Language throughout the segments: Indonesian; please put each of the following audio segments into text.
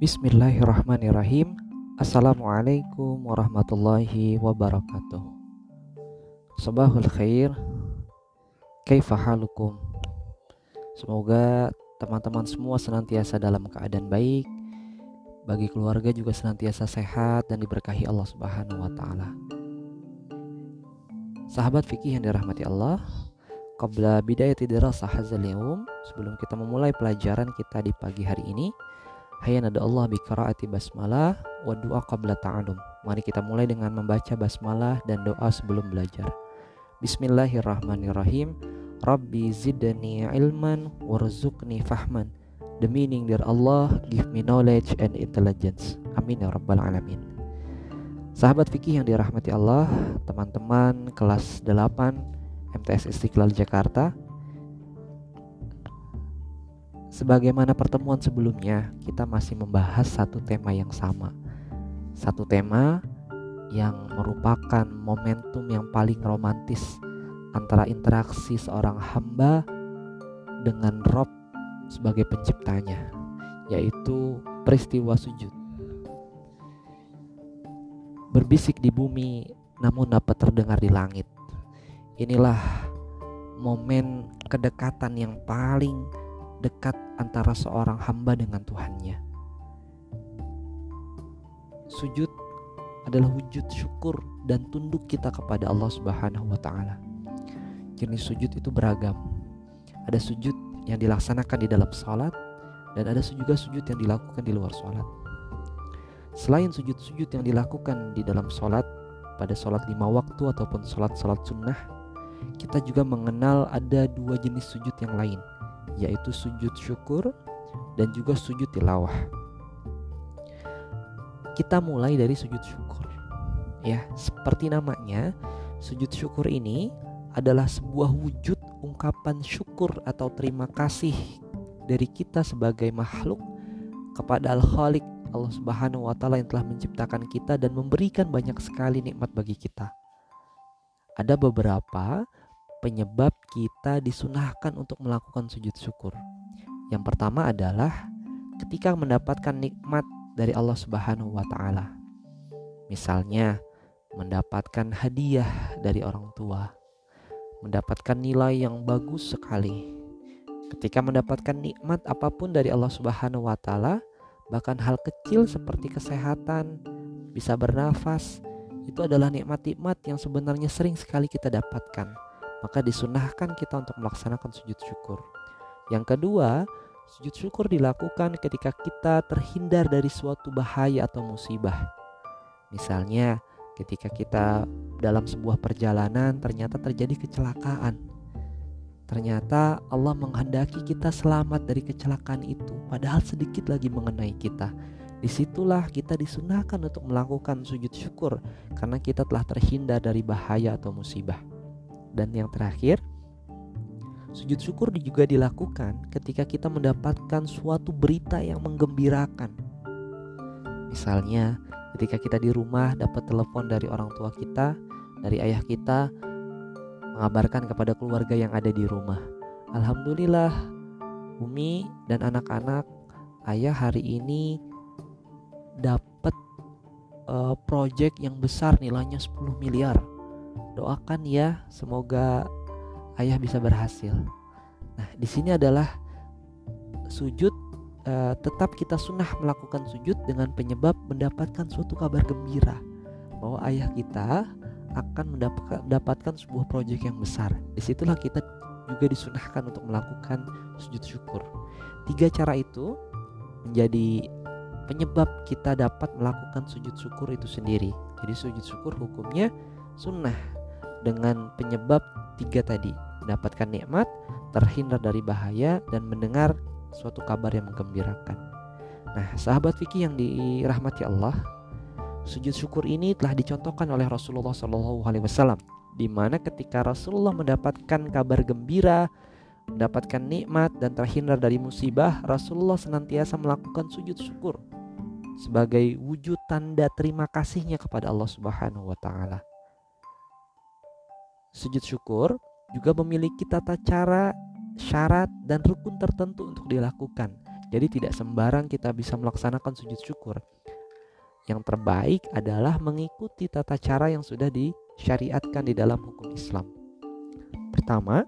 Bismillahirrahmanirrahim. Assalamualaikum warahmatullahi wabarakatuh. Sabahul khair. Kaifa halukum? Semoga teman-teman semua senantiasa dalam keadaan baik. Bagi keluarga juga senantiasa sehat dan diberkahi Allah subhanahu wa ta'ala. Sahabat fikih yang dirahmati Allah Qabla bidayati dirasah hazal Sebelum kita memulai pelajaran kita di pagi hari ini Hayya nada Allah bi qiraati basmalah wa doa qabla ta'allum. Mari kita mulai dengan membaca basmalah dan doa sebelum belajar. Bismillahirrahmanirrahim. Rabbi zidni ilman warzuqni fahman. The meaning dear Allah, give me knowledge and intelligence. Amin ya rabbal alamin. Sahabat fikih yang dirahmati Allah, teman-teman kelas 8 MTS Istiqlal Jakarta, Sebagaimana pertemuan sebelumnya, kita masih membahas satu tema yang sama. Satu tema yang merupakan momentum yang paling romantis antara interaksi seorang hamba dengan Rob sebagai penciptanya, yaitu peristiwa sujud. Berbisik di bumi namun dapat terdengar di langit. Inilah momen kedekatan yang paling dekat antara seorang hamba dengan Tuhannya. Sujud adalah wujud syukur dan tunduk kita kepada Allah Subhanahu wa taala. Jenis sujud itu beragam. Ada sujud yang dilaksanakan di dalam salat dan ada juga sujud yang dilakukan di luar salat. Selain sujud-sujud yang dilakukan di dalam salat pada salat lima waktu ataupun salat-salat sunnah, kita juga mengenal ada dua jenis sujud yang lain, yaitu sujud syukur dan juga sujud tilawah. Kita mulai dari sujud syukur. Ya, seperti namanya, sujud syukur ini adalah sebuah wujud ungkapan syukur atau terima kasih dari kita sebagai makhluk kepada Al-Khaliq Allah Subhanahu wa taala yang telah menciptakan kita dan memberikan banyak sekali nikmat bagi kita. Ada beberapa penyebab kita disunahkan untuk melakukan sujud syukur. Yang pertama adalah ketika mendapatkan nikmat dari Allah Subhanahu wa taala. Misalnya, mendapatkan hadiah dari orang tua, mendapatkan nilai yang bagus sekali. Ketika mendapatkan nikmat apa pun dari Allah Subhanahu wa taala, bahkan hal kecil seperti kesehatan, bisa bernafas, itu adalah nikmat-nikmat yang sebenarnya sering sekali kita dapatkan maka disunahkan kita untuk melaksanakan sujud syukur. Yang kedua, sujud syukur dilakukan ketika kita terhindar dari suatu bahaya atau musibah. Misalnya, ketika kita dalam sebuah perjalanan ternyata terjadi kecelakaan. Ternyata Allah menghendaki kita selamat dari kecelakaan itu, padahal sedikit lagi mengenai kita. Di situlah kita disunahkan untuk melakukan sujud syukur karena kita telah terhindar dari bahaya atau musibah. Dan yang terakhir, sujud syukur juga dilakukan ketika kita mendapatkan suatu berita yang menggembirakan. Misalnya, ketika kita di rumah dapat telepon dari orang tua kita, dari ayah kita, mengabarkan kepada keluarga yang ada di rumah. Alhamdulillah, Umi dan anak-anak, ayah hari ini dapat uh, project yang besar nilainya 10 miliar doakan ya semoga ayah bisa berhasil. Nah, di sini adalah sujud uh, tetap kita sunnah melakukan sujud dengan penyebab mendapatkan suatu kabar gembira bahwa ayah kita akan mendapatkan sebuah proyek yang besar. Di situlah kita juga disunahkan untuk melakukan sujud syukur. Tiga cara itu menjadi penyebab kita dapat melakukan sujud syukur itu sendiri. Jadi sujud syukur hukumnya sunnah dengan penyebab tiga tadi. Mendapatkan nikmat terhindar dari bahaya dan mendengar suatu kabar yang menggembirakan. Nah sahabat fikih yang dirahmati Allah sujud syukur ini telah dicontohkan oleh Rasulullah Shallallahu Alaihi Wasallam di mana ketika Rasulullah mendapatkan kabar gembira mendapatkan nikmat dan terhindar dari musibah Rasulullah senantiasa melakukan sujud syukur sebagai wujud tanda terima kasihnya kepada Allah Subhanahu wa taala Sujud syukur juga memiliki tata cara, syarat, dan rukun tertentu untuk dilakukan. Jadi tidak sembarang kita bisa melaksanakan sujud syukur. Yang terbaik adalah mengikuti tata cara yang sudah disyariatkan di dalam hukum Islam. Pertama,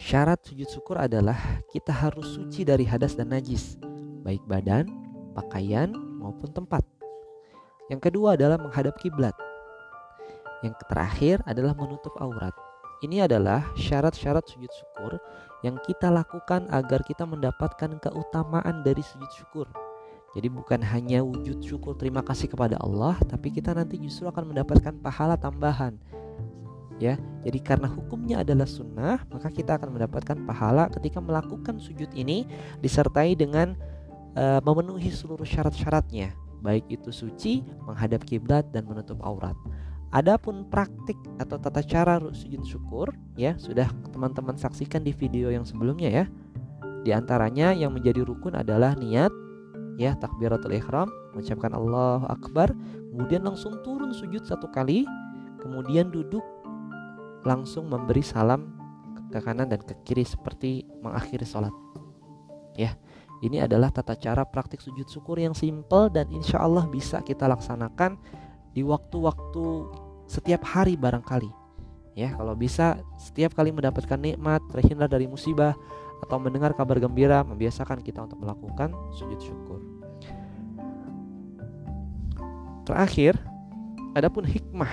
syarat sujud syukur adalah kita harus suci dari hadas dan najis, baik badan, pakaian, maupun tempat. Yang kedua adalah menghadap kiblat. Yang terakhir adalah menutup aurat. Ini adalah syarat-syarat sujud syukur yang kita lakukan agar kita mendapatkan keutamaan dari sujud syukur. Jadi bukan hanya wujud syukur terima kasih kepada Allah, tapi kita nanti justru akan mendapatkan pahala tambahan. Ya, jadi karena hukumnya adalah sunnah, maka kita akan mendapatkan pahala ketika melakukan sujud ini disertai dengan uh, memenuhi seluruh syarat-syaratnya, baik itu suci, menghadap kiblat dan menutup aurat. Adapun praktik atau tata cara sujud syukur ya sudah teman-teman saksikan di video yang sebelumnya ya. Di antaranya yang menjadi rukun adalah niat ya takbiratul ihram, mengucapkan Allahu akbar, kemudian langsung turun sujud satu kali, kemudian duduk langsung memberi salam ke kanan dan ke kiri seperti mengakhiri sholat. Ya, ini adalah tata cara praktik sujud syukur yang simple dan insya Allah bisa kita laksanakan di waktu-waktu setiap hari barangkali. Ya, kalau bisa setiap kali mendapatkan nikmat, terhindar dari musibah atau mendengar kabar gembira, membiasakan kita untuk melakukan sujud syukur. Terakhir, adapun hikmah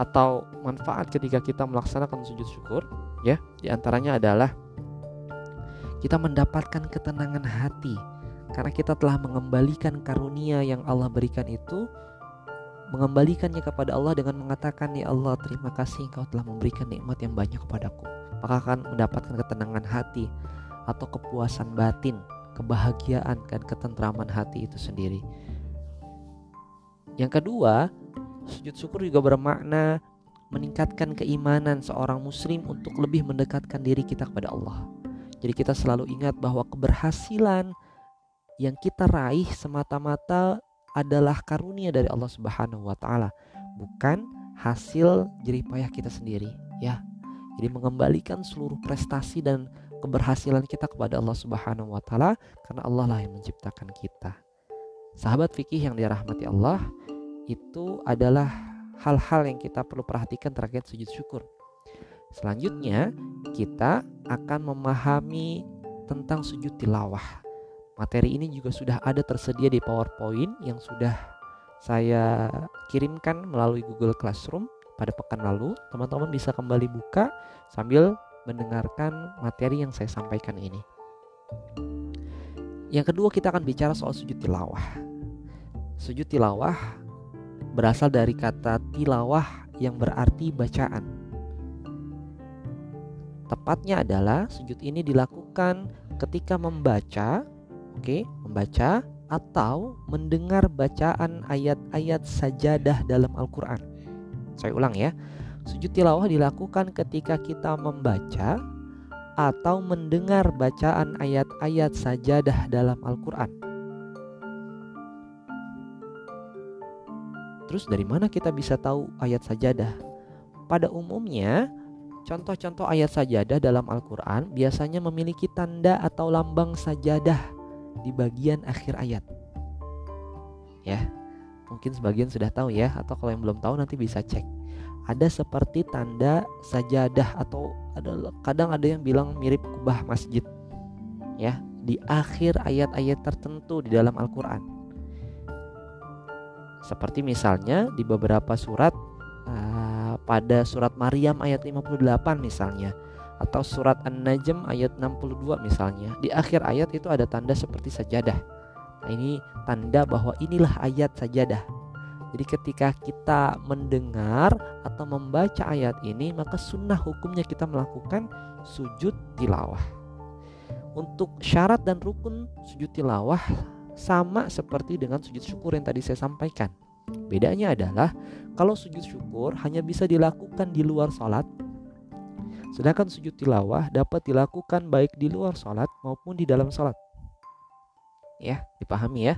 atau manfaat ketika kita melaksanakan sujud syukur, ya, di antaranya adalah kita mendapatkan ketenangan hati karena kita telah mengembalikan karunia yang Allah berikan itu mengembalikannya kepada Allah dengan mengatakan ya Allah terima kasih engkau telah memberikan nikmat yang banyak kepadaku. Maka akan mendapatkan ketenangan hati atau kepuasan batin kebahagiaan dan ketentraman hati itu sendiri. Yang kedua sujud syukur juga bermakna meningkatkan keimanan seorang muslim untuk lebih mendekatkan diri kita kepada Allah. Jadi kita selalu ingat bahwa keberhasilan yang kita raih semata-mata adalah karunia dari Allah Subhanahu wa taala, bukan hasil jerih payah kita sendiri, ya. Jadi mengembalikan seluruh prestasi dan keberhasilan kita kepada Allah Subhanahu wa taala karena Allah lah yang menciptakan kita. Sahabat fikih yang dirahmati Allah, itu adalah hal-hal yang kita perlu perhatikan terkait sujud syukur. Selanjutnya, kita akan memahami tentang sujud tilawah. Materi ini juga sudah ada tersedia di PowerPoint yang sudah saya kirimkan melalui Google Classroom pada pekan lalu. Teman-teman bisa kembali buka sambil mendengarkan materi yang saya sampaikan ini. Yang kedua kita akan bicara soal sujud tilawah. Sujud tilawah berasal dari kata tilawah yang berarti bacaan. Tepatnya adalah sujud ini dilakukan ketika membaca Oke, membaca atau mendengar bacaan ayat-ayat sajadah dalam Al-Quran. Saya ulang ya, sujud tilawah dilakukan ketika kita membaca atau mendengar bacaan ayat-ayat sajadah dalam Al-Quran. Terus dari mana kita bisa tahu ayat sajadah? Pada umumnya, contoh-contoh ayat sajadah dalam Al-Quran biasanya memiliki tanda atau lambang sajadah di bagian akhir ayat. Ya, mungkin sebagian sudah tahu ya, atau kalau yang belum tahu nanti bisa cek. Ada seperti tanda sajadah atau ada kadang ada yang bilang mirip kubah masjid. Ya, di akhir ayat-ayat tertentu di dalam Al-Qur'an. Seperti misalnya di beberapa surat uh, pada surat Maryam ayat 58 misalnya atau surat An-Najm ayat 62 misalnya. Di akhir ayat itu ada tanda seperti sajadah. Nah, ini tanda bahwa inilah ayat sajadah. Jadi ketika kita mendengar atau membaca ayat ini maka sunnah hukumnya kita melakukan sujud tilawah. Untuk syarat dan rukun sujud tilawah sama seperti dengan sujud syukur yang tadi saya sampaikan. Bedanya adalah kalau sujud syukur hanya bisa dilakukan di luar sholat Sedangkan sujud tilawah dapat dilakukan baik di luar sholat maupun di dalam sholat. Ya, dipahami ya.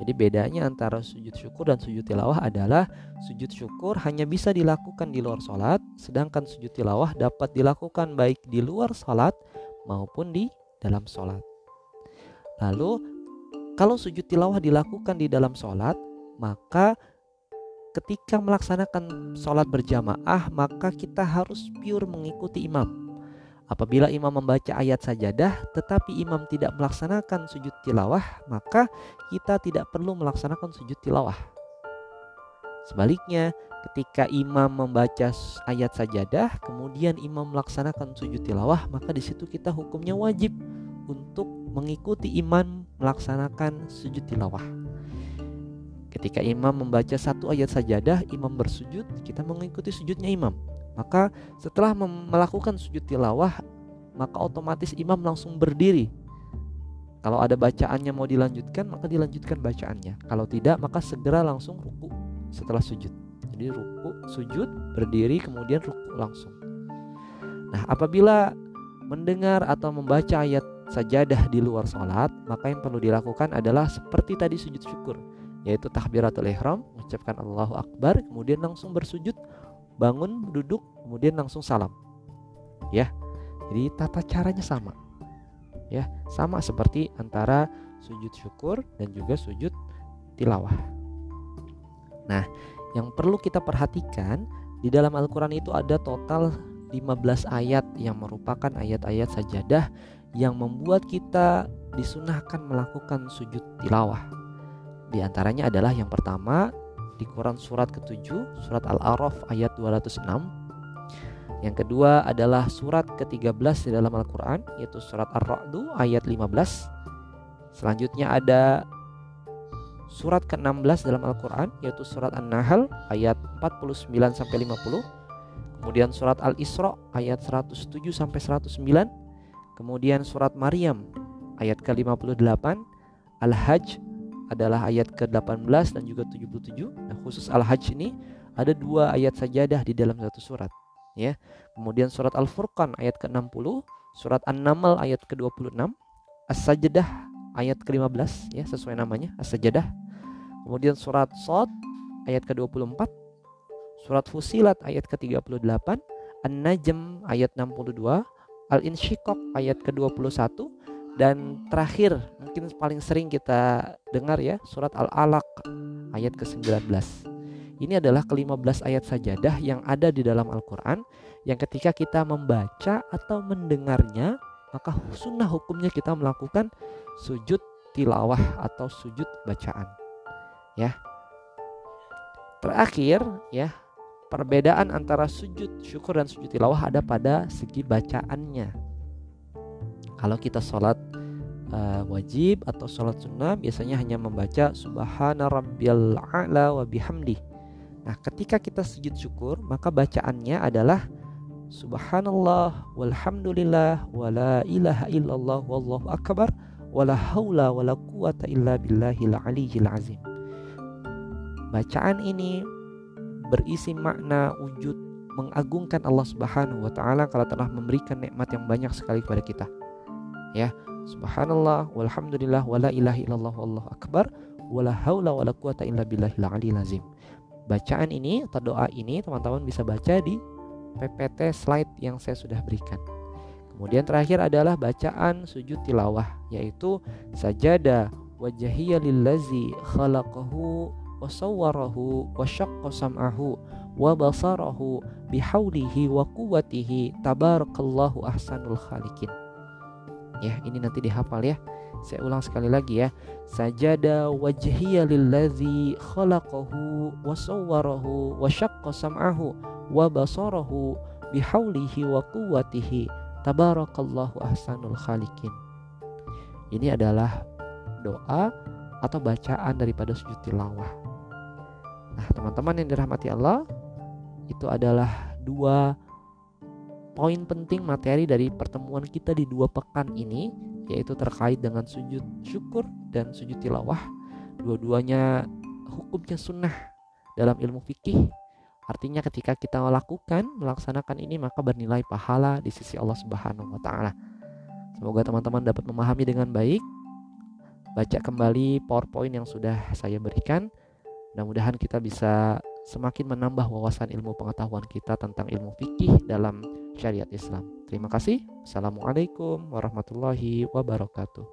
Jadi bedanya antara sujud syukur dan sujud tilawah adalah sujud syukur hanya bisa dilakukan di luar sholat, sedangkan sujud tilawah dapat dilakukan baik di luar sholat maupun di dalam sholat. Lalu kalau sujud tilawah dilakukan di dalam sholat, maka ketika melaksanakan sholat berjamaah, maka kita harus pure mengikuti imam. Apabila imam membaca ayat sajadah, tetapi imam tidak melaksanakan sujud tilawah, maka kita tidak perlu melaksanakan sujud tilawah. Sebaliknya, ketika imam membaca ayat sajadah, kemudian imam melaksanakan sujud tilawah, maka di situ kita hukumnya wajib untuk mengikuti imam melaksanakan sujud tilawah. Ketika imam membaca satu ayat sajadah, imam bersujud, kita mengikuti sujudnya imam. Maka setelah melakukan sujud tilawah, maka otomatis imam langsung berdiri. Kalau ada bacaannya mau dilanjutkan, maka dilanjutkan bacaannya. Kalau tidak, maka segera langsung ruku setelah sujud. Jadi ruku, sujud, berdiri, kemudian ruku langsung. Nah, apabila mendengar atau membaca ayat sajadah di luar sholat, maka yang perlu dilakukan adalah seperti tadi sujud syukur, yaitu takbiratul ihram, mengucapkan Allahu Akbar, kemudian langsung bersujud, bangun, duduk, kemudian langsung salam. Ya, jadi tata caranya sama. Ya, sama seperti antara sujud syukur dan juga sujud tilawah. Nah, yang perlu kita perhatikan di dalam Al-Qur'an itu ada total 15 ayat yang merupakan ayat-ayat sajadah yang membuat kita disunahkan melakukan sujud tilawah. Di antaranya adalah yang pertama di Quran surat ke-7, surat Al-A'raf ayat 206. Yang kedua adalah surat ke-13 di dalam Al-Quran, yaitu surat Ar-Ra'du ayat 15. Selanjutnya ada surat ke-16 dalam Al-Quran, yaitu surat An-Nahl ayat 49 sampai 50. Kemudian surat Al-Isra ayat 107 sampai 109 Kemudian surat Maryam ayat ke-58, Al-Hajj adalah ayat ke-18 dan juga 77. Nah, khusus Al-Hajj ini ada dua ayat sajadah di dalam satu surat, ya. Kemudian surat Al-Furqan ayat ke-60, surat An-Naml ayat ke-26, As-Sajdah ayat ke-15 ya sesuai namanya As-Sajdah. Kemudian surat Sod ayat ke-24, surat Fusilat ayat ke-38, An-Najm ayat 62, Al-Insyiqaq ayat ke-21 dan terakhir mungkin paling sering kita dengar ya surat Al-Alaq ayat ke-19. Ini adalah ke-15 ayat sajadah yang ada di dalam Al-Qur'an yang ketika kita membaca atau mendengarnya maka sunnah hukumnya kita melakukan sujud tilawah atau sujud bacaan. Ya. Terakhir ya, Perbedaan antara sujud syukur dan sujud tilawah ada pada segi bacaannya. Kalau kita sholat uh, wajib atau sholat sunnah biasanya hanya membaca subhana rabbiyal a'la wa bihamdi. Nah, ketika kita sujud syukur, maka bacaannya adalah subhanallah walhamdulillah wala ilaha illallah wallahu akbar wala haula wala quwata illa billahil aliyyil azim. Bacaan ini berisi makna wujud mengagungkan Allah Subhanahu wa taala kalau telah memberikan nikmat yang banyak sekali kepada kita. Ya, subhanallah walhamdulillah wala ilaha illallah wallahu akbar wala haula wala quwata illa billahil aliyil azim. Bacaan ini atau doa ini teman-teman bisa baca di PPT slide yang saya sudah berikan. Kemudian terakhir adalah bacaan sujud tilawah yaitu sajada wajahiyya lillazi khalaqahu wa sawwarahu wa syaqqa sam'ahu wa basarahu bihaulihi wa quwwatihi tabarakallahu ahsanul khaliqin ya ini nanti dihafal ya. Saya ulang sekali lagi ya. Sajada wajhiya lillazi khalaqahu wa sawwarahu wa syaqqa sam'ahu wa basarahu bihaulihi wa quwwatihi. Tabarakallahu ahsanul khaliqin. Ini adalah doa atau bacaan daripada sujud tilawah. Nah, teman-teman yang dirahmati Allah, itu adalah dua poin penting materi dari pertemuan kita di dua pekan ini, yaitu terkait dengan sujud syukur dan sujud tilawah. Dua-duanya hukumnya sunnah dalam ilmu fikih. Artinya ketika kita melakukan, melaksanakan ini maka bernilai pahala di sisi Allah Subhanahu wa taala. Semoga teman-teman dapat memahami dengan baik. Baca kembali PowerPoint yang sudah saya berikan Mudah-mudahan kita bisa semakin menambah wawasan ilmu pengetahuan kita tentang ilmu fikih dalam syariat Islam. Terima kasih. Assalamualaikum warahmatullahi wabarakatuh.